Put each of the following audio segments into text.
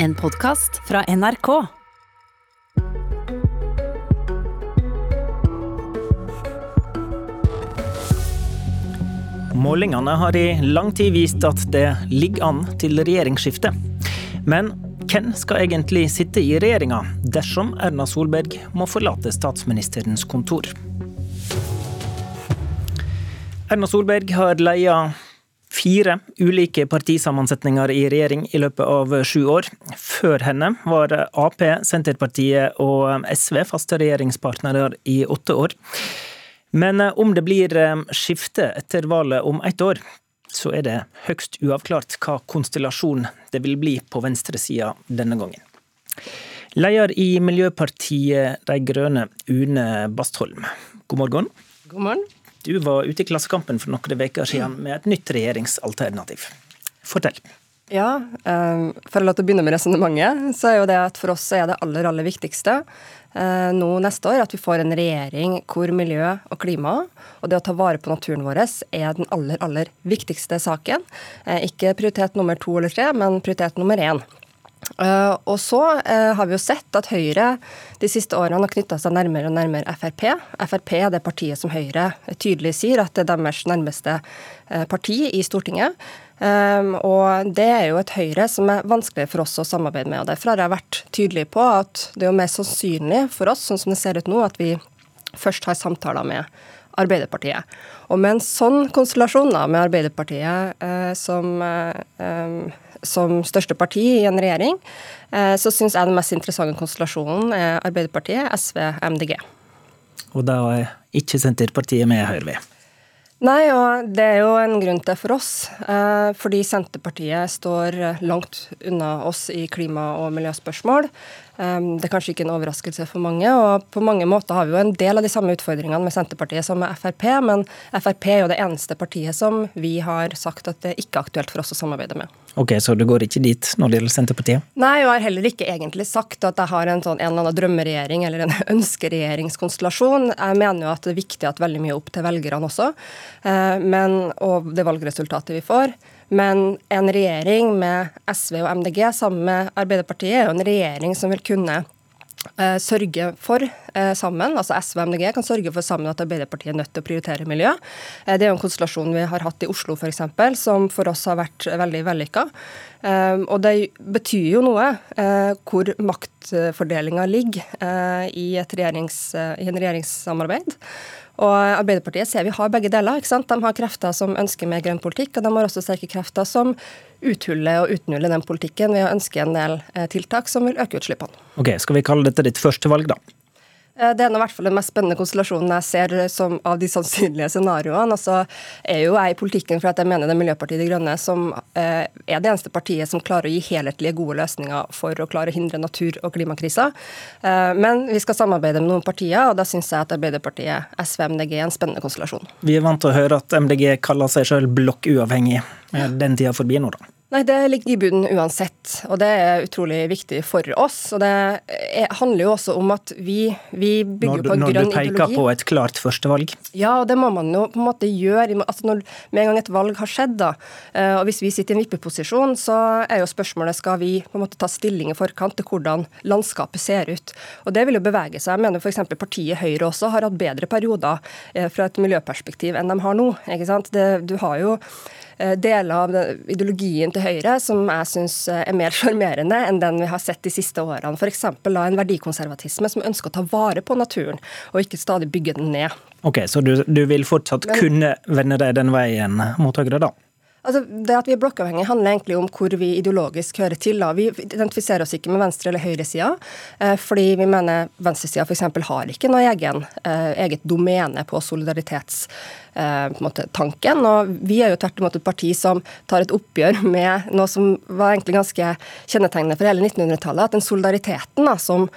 En podkast fra NRK. Målingene har i lang tid vist at det ligger an til regjeringsskifte. Men hvem skal egentlig sitte i regjeringa dersom Erna Solberg må forlate statsministerens kontor? Erna Solberg har leia fire ulike partisammensetninger i regjering i løpet av sju år. Før henne var Ap, Senterpartiet og SV faste regjeringspartnere i åtte år. Men om det blir skifte etter valget om ett år, så er det høgst uavklart hva konstellasjon det vil bli på venstresida denne gangen. Leder i Miljøpartiet De Grønne, Une Bastholm, god morgen. God morgen. Du var ute i Klassekampen for noen uker siden med et nytt regjeringsalternativ. Fortell. Ja, For å begynne med resonnementet, så er jo det at for oss er det aller, aller viktigste nå neste år at vi får en regjering hvor miljø og klima og det å ta vare på naturen vår er den aller, aller viktigste saken. Ikke prioritet nummer to eller tre, men prioritet nummer én. Uh, og så uh, har vi jo sett at Høyre de siste årene har knytta seg nærmere og nærmere Frp. Frp er det partiet som Høyre tydelig sier at det er deres nærmeste uh, parti i Stortinget. Um, og det er jo et Høyre som er vanskelig for oss å samarbeide med. og Derfor har jeg vært tydelig på at det er jo mer sannsynlig for oss, sånn som det ser ut nå, at vi først har samtaler med Arbeiderpartiet. Og med en sånn konstellasjon da, med Arbeiderpartiet som um, som største parti i en regjering, eh, så syns jeg den mest interessante konstellasjonen er Arbeiderpartiet, SV, MDG. Og da er ikke Senterpartiet med, hører vi? Nei, og det er jo en grunn til for oss. Eh, fordi Senterpartiet står langt unna oss i klima- og miljøspørsmål. Det er kanskje ikke en overraskelse for mange. og På mange måter har vi jo en del av de samme utfordringene med Senterpartiet som med Frp, men Frp er jo det eneste partiet som vi har sagt at det ikke er aktuelt for oss å samarbeide med. Ok, Så du går ikke dit når det gjelder Senterpartiet? Nei, og jeg har heller ikke egentlig sagt at jeg har en, sånn, en eller annen drømmeregjering eller en ønskeregjeringskonstellasjon. Jeg mener jo at det er viktig at veldig mye er opp til velgerne også, eh, men, og det valgresultatet vi får. Men en regjering med SV og MDG sammen med Arbeiderpartiet er jo en regjering som vil kunne uh, sørge for uh, sammen, altså SV og MDG kan sørge for sammen at Arbeiderpartiet er nødt til å prioritere miljø. Uh, det er jo en konstellasjon vi har hatt i Oslo f.eks., som for oss har vært veldig vellykka. Og det betyr jo noe hvor maktfordelinga ligger i, i en regjeringssamarbeid. Og Arbeiderpartiet ser vi har begge deler. ikke sant? De har krefter som ønsker mer grønn politikk, og de har også sterke krefter som uthuller og utnuller den politikken ved å ønske en del eh, tiltak som vil øke utslippene. Ok, Skal vi kalle dette ditt første valg, da? Eh, det er i hvert fall den mest spennende konstellasjonen jeg ser som av de sannsynlige scenarioene. Altså er jo jeg i politikken for jeg mener det er Miljøpartiet De Grønne som eh, er det eneste partiet som klarer å gi helhetlige, gode løsninger for å klare å hindre natur- og klimakrisa. Eh, men vi skal samarbeide med noen partier, og da syns jeg at Arbeiderpartiet, SV, MDG er en spennende konstellasjon. Vi er vant til å høre at MDG kaller seg sjøl blokkuavhengig. Er den tida forbi nå, da? Nei, Det ligger i bunnen uansett, og det er utrolig viktig for oss. og Det er, handler jo også om at vi, vi bygger du, på en grønn ideologi. Når du peker på et klart førstevalg? Ja, og det må man jo på en måte gjøre. altså når, Med en gang et valg har skjedd, da, eh, og hvis vi sitter i en vippeposisjon, så er jo spørsmålet skal vi på en måte ta stilling i forkant til hvordan landskapet ser ut. Og Det vil jo bevege seg. Jeg mener f.eks. partiet Høyre også har hatt bedre perioder eh, fra et miljøperspektiv enn de har nå. ikke sant? Det, du har jo Eh, deler av ideologien til Høyre som jeg syns eh, er mer sjarmerende enn den vi har sett de siste årene. F.eks. en verdikonservatisme som ønsker å ta vare på naturen, og ikke stadig bygge den ned. Ok, Så du, du vil fortsatt Men, kunne vende deg den veien mot Høyre, da? Altså, det at vi er blokkavhengige, handler egentlig om hvor vi ideologisk hører til. Da. Vi identifiserer oss ikke med venstre- eller høyresida, eh, fordi vi mener venstresida f.eks. har ikke noe egen, eh, eget domene på solidaritetstanken. Eh, og vi er jo tvert imot et parti som tar et oppgjør med noe som var egentlig ganske kjennetegnende for hele 1900-tallet. At den solidariteten da, som,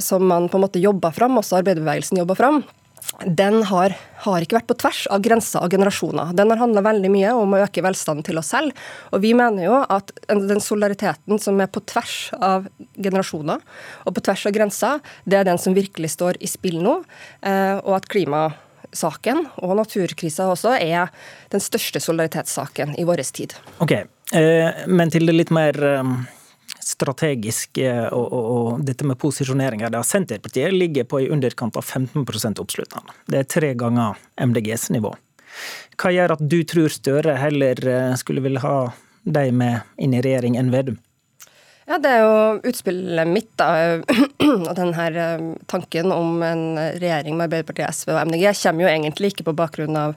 som man på en måte jobba fram, også arbeiderbevegelsen jobba fram, den har, har, ikke vært på tvers av grenser og generasjoner. Den har handla veldig mye om å øke velstanden til oss selv. Og vi mener jo at den solidariteten som er på tvers av generasjoner og på tvers av grenser, det er den som virkelig står i spill nå. Eh, og at klimasaken og naturkrisa også er den største solidaritetssaken i vår tid. Ok, eh, men til det litt mer eh, strategisk og, og, og dette med posisjoneringer Da. Senterpartiet ligger på i underkant av 15% oppslutning. Det er tre ganger MDGs nivå. Hva gjør at du tror Støre heller skulle ville ha de med inn i regjering enn Vedum? Ja, Det er jo utspillet mitt, da. Og denne eh, tanken om en regjering med Arbeiderpartiet, SV og MDG kommer jo egentlig ikke på bakgrunn av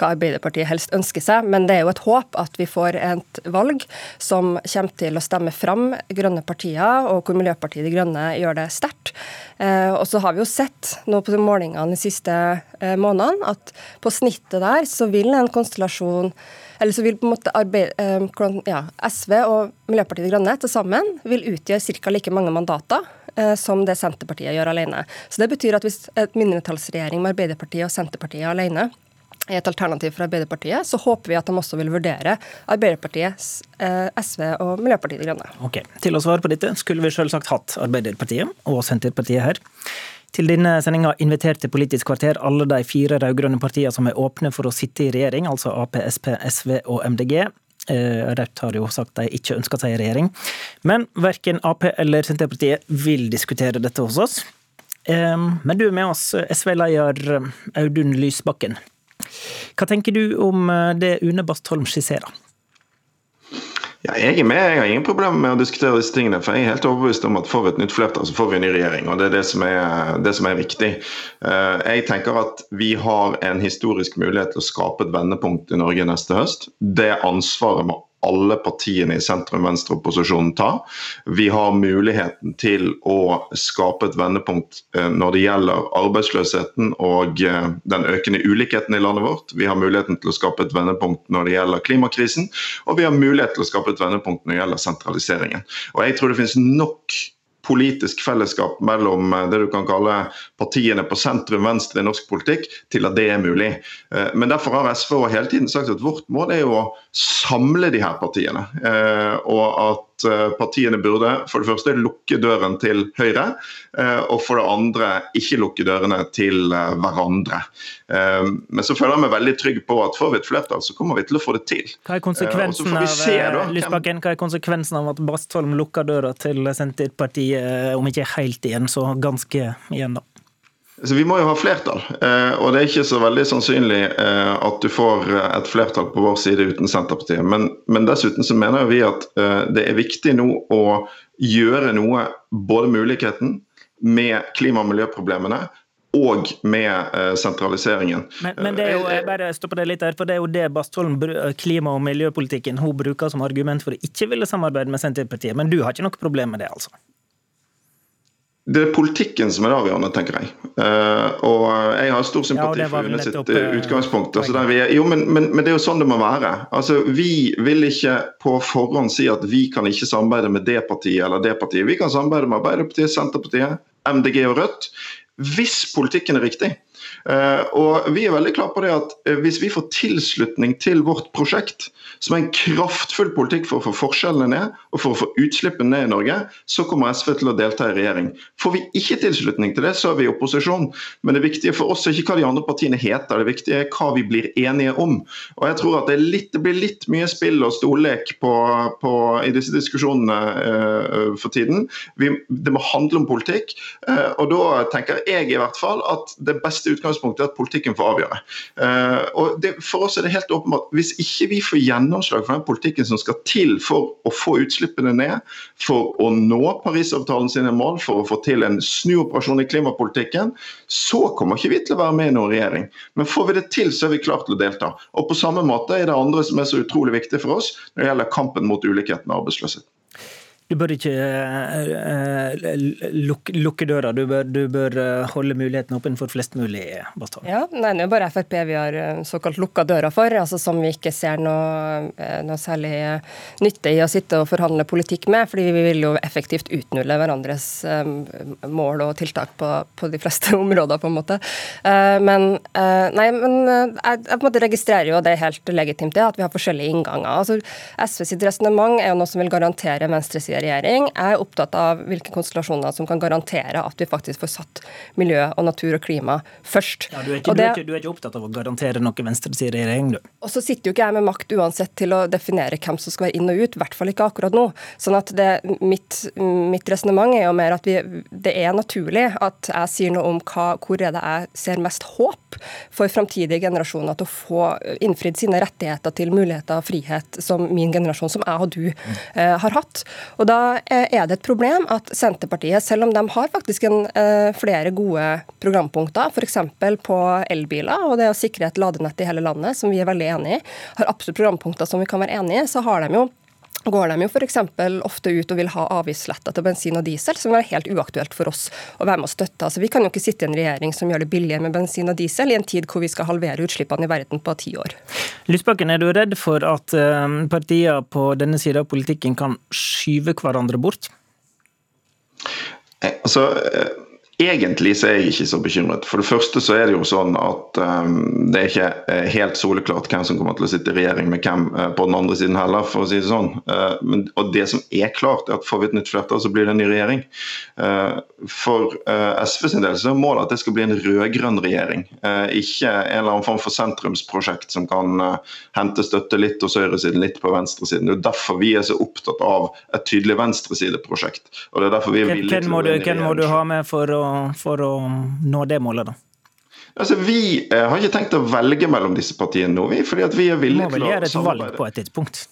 hva Arbeiderpartiet helst ønsker seg, men det er jo et håp at vi får et valg som kommer til å stemme fram grønne partier, og hvor Miljøpartiet De Grønne gjør det sterkt. Eh, og så har vi jo sett nå på de målingene de siste eh, månedene at på snittet der så vil en konstellasjon eller så vil på en måte arbeid, eh, ja, SV og Miljøpartiet De Grønne til sammen vil utgjøre ca. like mange mandater som det Senterpartiet gjør alene. Så det betyr at hvis et mindretallsregjering med Arbeiderpartiet og Senterpartiet alene er et alternativ for Arbeiderpartiet, så håper vi at de også vil vurdere Arbeiderpartiet, eh, SV og Miljøpartiet De Grønne. Ok, Til å svare på dette skulle vi selvsagt hatt Arbeiderpartiet og Senterpartiet her. Til denne sendinga inviterte Politisk kvarter alle de fire rød-grønne partiene som er åpne for å sitte i regjering, altså Ap, Sp, SV og MDG. Eh, Rødt har jo sagt de ikke ønsker seg i regjering. Men verken Ap eller Senterpartiet vil diskutere dette hos oss. Men du er med oss, SV-leder Audun Lysbakken. Hva tenker du om eh, det Une Bastholm skisserer? Ja, jeg er med. Jeg har ingen problemer med å diskutere disse tingene. For jeg er helt overbevist om at får vi et nytt flertall, så får vi en ny regjering. Og det er det som er, det som er viktig. Eh, jeg tenker at vi har en historisk mulighet til å skape et vendepunkt i Norge neste høst. Det ansvaret må alle partiene i sentrum-venstre-opposisjonen ta. Vi har muligheten til å skape et vendepunkt eh, når det gjelder arbeidsløsheten og eh, den økende ulikheten i landet vårt. Vi har muligheten til å skape et vendepunkt når det gjelder klimakrisen, og vi har mulighet til å skape et vendepunkt når det gjelder sentraliseringen. Og jeg tror det finnes nok politisk fellesskap mellom eh, det du kan kalle partiene på sentrum-venstre i norsk politikk, til at det er mulig. Eh, men derfor har SV hele tiden sagt at vårt mål er jo å samle de her partiene. Eh, og at Eh, partiene burde for det første lukke døren til Høyre, eh, og for det andre ikke lukke dørene til eh, hverandre. Men så føler jeg meg veldig trygg på at får vi et flertall, så kommer vi til å få det til. Hva er konsekvensen, av, se, da, Lysbakken, hva er konsekvensen av at Bastholm lukker døra til Senterpartiet, om ikke helt igjen, så ganske igjen, da? Så Vi må jo ha flertall, eh, og det er ikke så veldig sannsynlig eh, at du får eh, et flertall på vår side uten Senterpartiet. Men, men dessuten så mener vi at det er viktig nå å gjøre noe både muligheten med klima- og miljøproblemene og med sentraliseringen. Men, men, det er jo jeg bare stoppe det litt her, for det er jo det Bastholm, klima- og miljøpolitikken hun bruker som argument for å ikke ville samarbeide med Senterpartiet. Men du har ikke noe problem med det, altså? Det er politikken som er det avgjørende, tenker jeg. Uh, og jeg har stor sympati ja, for Une sitt uh, utgangspunkt. Altså er, jo, men, men, men, det er jo sånn det må være. Altså, Vi vil ikke på forhånd si at vi kan ikke samarbeide med det partiet eller det partiet. Vi kan samarbeide med Arbeiderpartiet, Senterpartiet, MDG og Rødt hvis politikken er riktig. Uh, og vi er veldig klare på det at Hvis vi får tilslutning til vårt prosjekt, som er en kraftfull politikk for å få forskjellene ned og for å få utslippene ned i Norge, så kommer SV til å delta i regjering. Får vi ikke tilslutning til det, så er vi i opposisjon. Men det viktige for oss er ikke hva de andre partiene heter, det viktige er hva vi blir enige om. Og jeg tror at det, litt, det blir litt mye spill og stollek på, på, i disse diskusjonene uh, for tiden. Vi, det må handle om politikk. Uh, og da tenker jeg i hvert fall at det beste utgangspunktet er at politikken får avgjøre. Uh, og det, For oss er det helt åpenbart hvis ikke vi får gjennomslag for den politikken som skal til for å få utslippene ned, for å nå Parisavtalen sine mål, for å få til en snuoperasjon i klimapolitikken, så kommer ikke vi til å være med i noen regjering. Men får vi det til, så er vi klart til å delta. Og på samme måte er det andre som er så utrolig viktig for oss når det gjelder kampen mot ulikheten og arbeidsløshet. Du bør ikke uh, lukke, lukke døra, du bør, du bør, eh, holde muligheten åpen for flest mulig. Bastard. Ja, nei, Det er bare Frp vi har såkalt lukka døra for, altså som vi ikke ser noe, noe, særlig nytte i å sitte og forhandle politikk med. fordi vi vil jo effektivt utnulle hverandres mål og tiltak på, på, de fleste områder, på en måte. Men, nei, men jeg, jeg, på en måte registrerer jo, og det er helt legitimt, det, at vi har forskjellige innganger. Altså, SV sitt resonnement er jo noe som vil garantere venstresida i regjering. Er opptatt av hvilke konstellasjoner som kan garantere at vi faktisk får satt miljø og natur og klima først. Ja, du, er ikke, det, du, er ikke, du, er ikke, opptatt av å garantere noe venstreside i regjering, du? Og så sitter jo ikke jeg med makt uansett til å definere hvem som skal være inn og ut, i hvert fall ikke akkurat nå. Sånn at det, mitt, mitt resonnement er jo mer at vi, det er naturlig at jeg sier noe om hva, hvor er det jeg ser mest håp for framtidige generasjoner til å få innfridd sine rettigheter til muligheter og frihet som min generasjon, som jeg og du, eh, har hatt. Og Da eh, er det et problem at Senterpartiet, selv om de har faktisk en, eh, flere gode programpunkter, f.eks. på elbiler og det å sikre et ladenett i hele landet, som vi er veldig enig i, har absolutt programpunkter som vi kan være enig i, så har de jo går de jo f.eks. ofte ut og vil ha avgiftsletter til bensin og diesel, som er helt uaktuelt for oss å være med og støtte. Altså, vi kan jo ikke sitte i en regjering som gjør det billigere med bensin og diesel i en tid hvor vi skal halvere utslippene i verden på ti år. Lysbakken, er du redd for at partier på denne sida av politikken kan skyve hverandre bort? Eh, altså... Egentlig så er jeg ikke så bekymret. For det første så er det jo sånn at um, det er ikke eh, helt soleklart hvem som kommer til å sitte i regjering med hvem uh, på den andre siden heller, for å si det sånn. Uh, men, og det som er klart, er at får vi et nytt flertall, så blir det en ny regjering. Uh, for SV sin del så er målet at det skal bli en rød-grønn regjering. ikke en eller annen form for sentrumsprosjekt som kan hente støtte litt hos høyresiden, litt på venstresiden. Det er derfor vi er så opptatt av et tydelig venstresideprosjekt. Og det er derfor vi er villige hvem må, du, Hvem må du ha med for å for å nå det målet, da? Altså, Vi eh, har ikke tenkt å velge mellom disse partiene nå, vi, fordi at vi er villige til å samarbeide. Må vel gjøre et valg på et tidspunkt?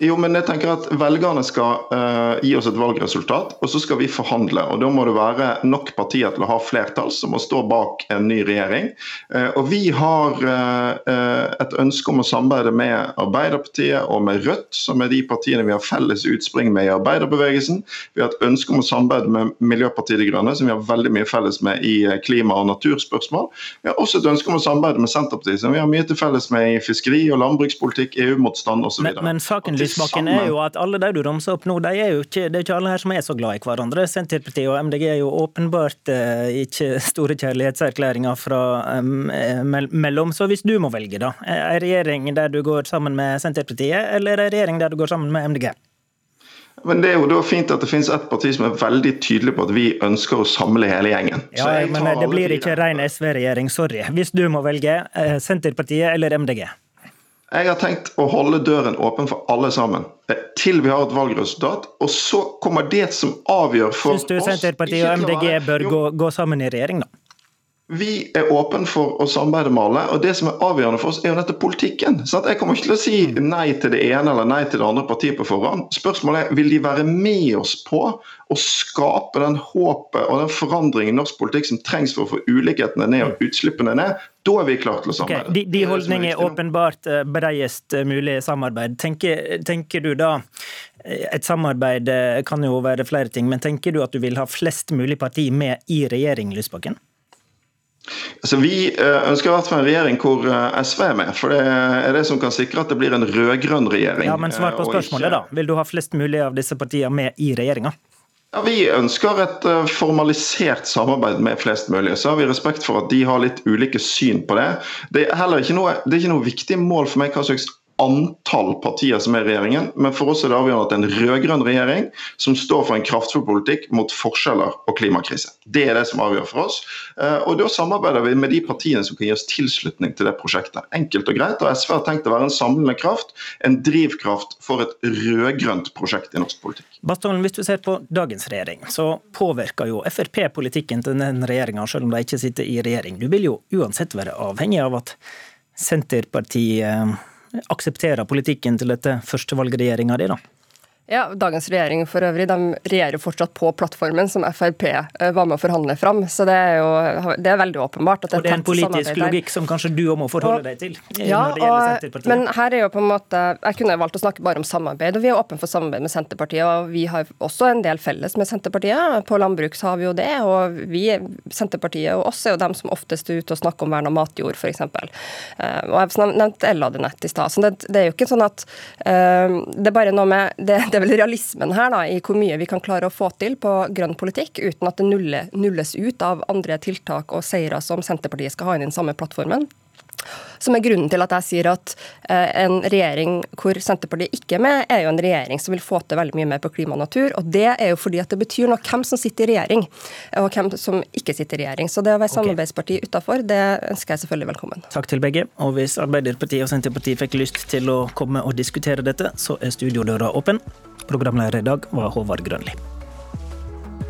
Jo, men jeg tenker at Velgerne skal uh, gi oss et valgresultat, og så skal vi forhandle. og Da må det være nok partier til å ha flertall som må stå bak en ny regjering. Uh, og Vi har uh, et ønske om å samarbeide med Arbeiderpartiet og med Rødt, som er de partiene vi har felles utspring med i arbeiderbevegelsen. Vi har et ønske om å samarbeide med Miljøpartiet De Grønne, som vi har veldig mye felles med i klima- og naturspørsmål. Vi har også et ønske om å samarbeide med Senterpartiet, som vi har mye til felles med i fiskeri- og landbrukspolitikk, EU-motstand osv. Men, men saken Lysbakken er jo at alle de du ramser opp nå, de er jo ikke, det er ikke alle her som er så glad i hverandre. Senterpartiet og MDG er jo åpenbart eh, ikke store kjærlighetserklæringer fra eh, mellom. Så hvis du må velge, da. En regjering der du går sammen med Senterpartiet, eller en regjering der du går sammen med MDG? Men Det er jo da fint at det finnes et parti som er veldig tydelig på at vi ønsker å samle hele gjengen. Ja, men Det blir ikke ren SV-regjering, sorry. Hvis du må velge eh, Senterpartiet eller MDG? Jeg har tenkt å holde døren åpen for alle sammen eh, til vi har et valgresultat. Og så kommer det som avgjør for oss Syns du Senterpartiet og MDG bør gå, gå sammen i regjering, da? Vi er åpne for å samarbeide med alle, og det som er avgjørende for oss, er jo nettopp politikken. Sant? jeg kommer ikke til å si nei til det ene eller nei til det andre partiet på forhånd. Spørsmålet er vil de være med oss på å skape den håpet og den forandringen i norsk politikk som trengs for å få ulikhetene ned og utslippene ned. Da er vi klare til å samarbeide. Okay. De, de holdninger er åpenbart eh, bredest mulig samarbeid. Tenker, tenker du da eh, et samarbeid eh, kan jo være flere ting, men tenker du at du vil ha flest mulig parti med i regjering, Lysbakken? Altså, vi eh, ønsker i hvert fall en regjering hvor eh, SV er med. For det er det som kan sikre at det blir en rød-grønn regjering. Ja, Men svar på eh, spørsmålet, ikke... da. Vil du ha flest mulig av disse partiene med i regjeringa? Ja, Vi ønsker et formalisert samarbeid med flest mulig. Så har vi respekt for at de har litt ulike syn på det. Det er heller ikke noe, det er ikke noe viktig mål for meg hva slags antall partier som er regjeringen, men for oss er det avgjørende at det er en rød-grønn regjering som står for en kraftfull politikk mot forskjeller og klimakrise. Det er det som avgjør for oss. Eh, og Da samarbeider vi med de partiene som kan gi oss tilslutning til det prosjektet. Enkelt og greit. og SV har tenkt å være en samlende kraft, en drivkraft for et rød-grønt prosjekt i norsk politikk. Bastholm, hvis du ser på dagens regjering, så påvirker jo Frp politikken til den regjeringa, selv om de ikke sitter i regjering. Du vil jo uansett være avhengig av at Senterpartiet aksepterer politikken til dette førstevalgregjeringa di, da? Ja, Dagens regjering for øvrig, de regjerer fortsatt på plattformen som Frp eh, var med å forhandle fram. Så det er jo det er veldig åpenbart. at det, og det er en politisk logikk som kanskje du òg må forholde og, deg til? Ja, og, men her er jo på en måte Jeg kunne valgt å snakke bare om samarbeid, og vi er åpne for samarbeid med Senterpartiet. Og vi har også en del felles med Senterpartiet. På landbruk så har vi jo det. Og vi, Senterpartiet og oss er jo dem som oftest er ute og snakker om vern av matjord, f.eks. Uh, og jeg har nevnt elladenett i stad. Så det, det, er jo ikke sånn at uh, det er bare noe med det, det er vel realismen her da, i hvor mye vi kan klare å få til på grønn politikk, uten at det nulles ut av andre tiltak og seire som Senterpartiet skal ha inn i den samme plattformen. Som er grunnen til at jeg sier at eh, en regjering hvor Senterpartiet ikke er med, er jo en regjering som vil få til veldig mye mer på klima og natur. Og det er jo fordi at det betyr noe hvem som sitter i regjering, og hvem som ikke sitter i regjering. Så det å være samarbeidsparti utafor, det ønsker jeg selvfølgelig velkommen. Takk til begge. Og hvis Arbeiderpartiet og Senterpartiet fikk lyst til å komme og diskutere dette, så er studiodøra åpen. Programleder i dag var Håvard Grønli.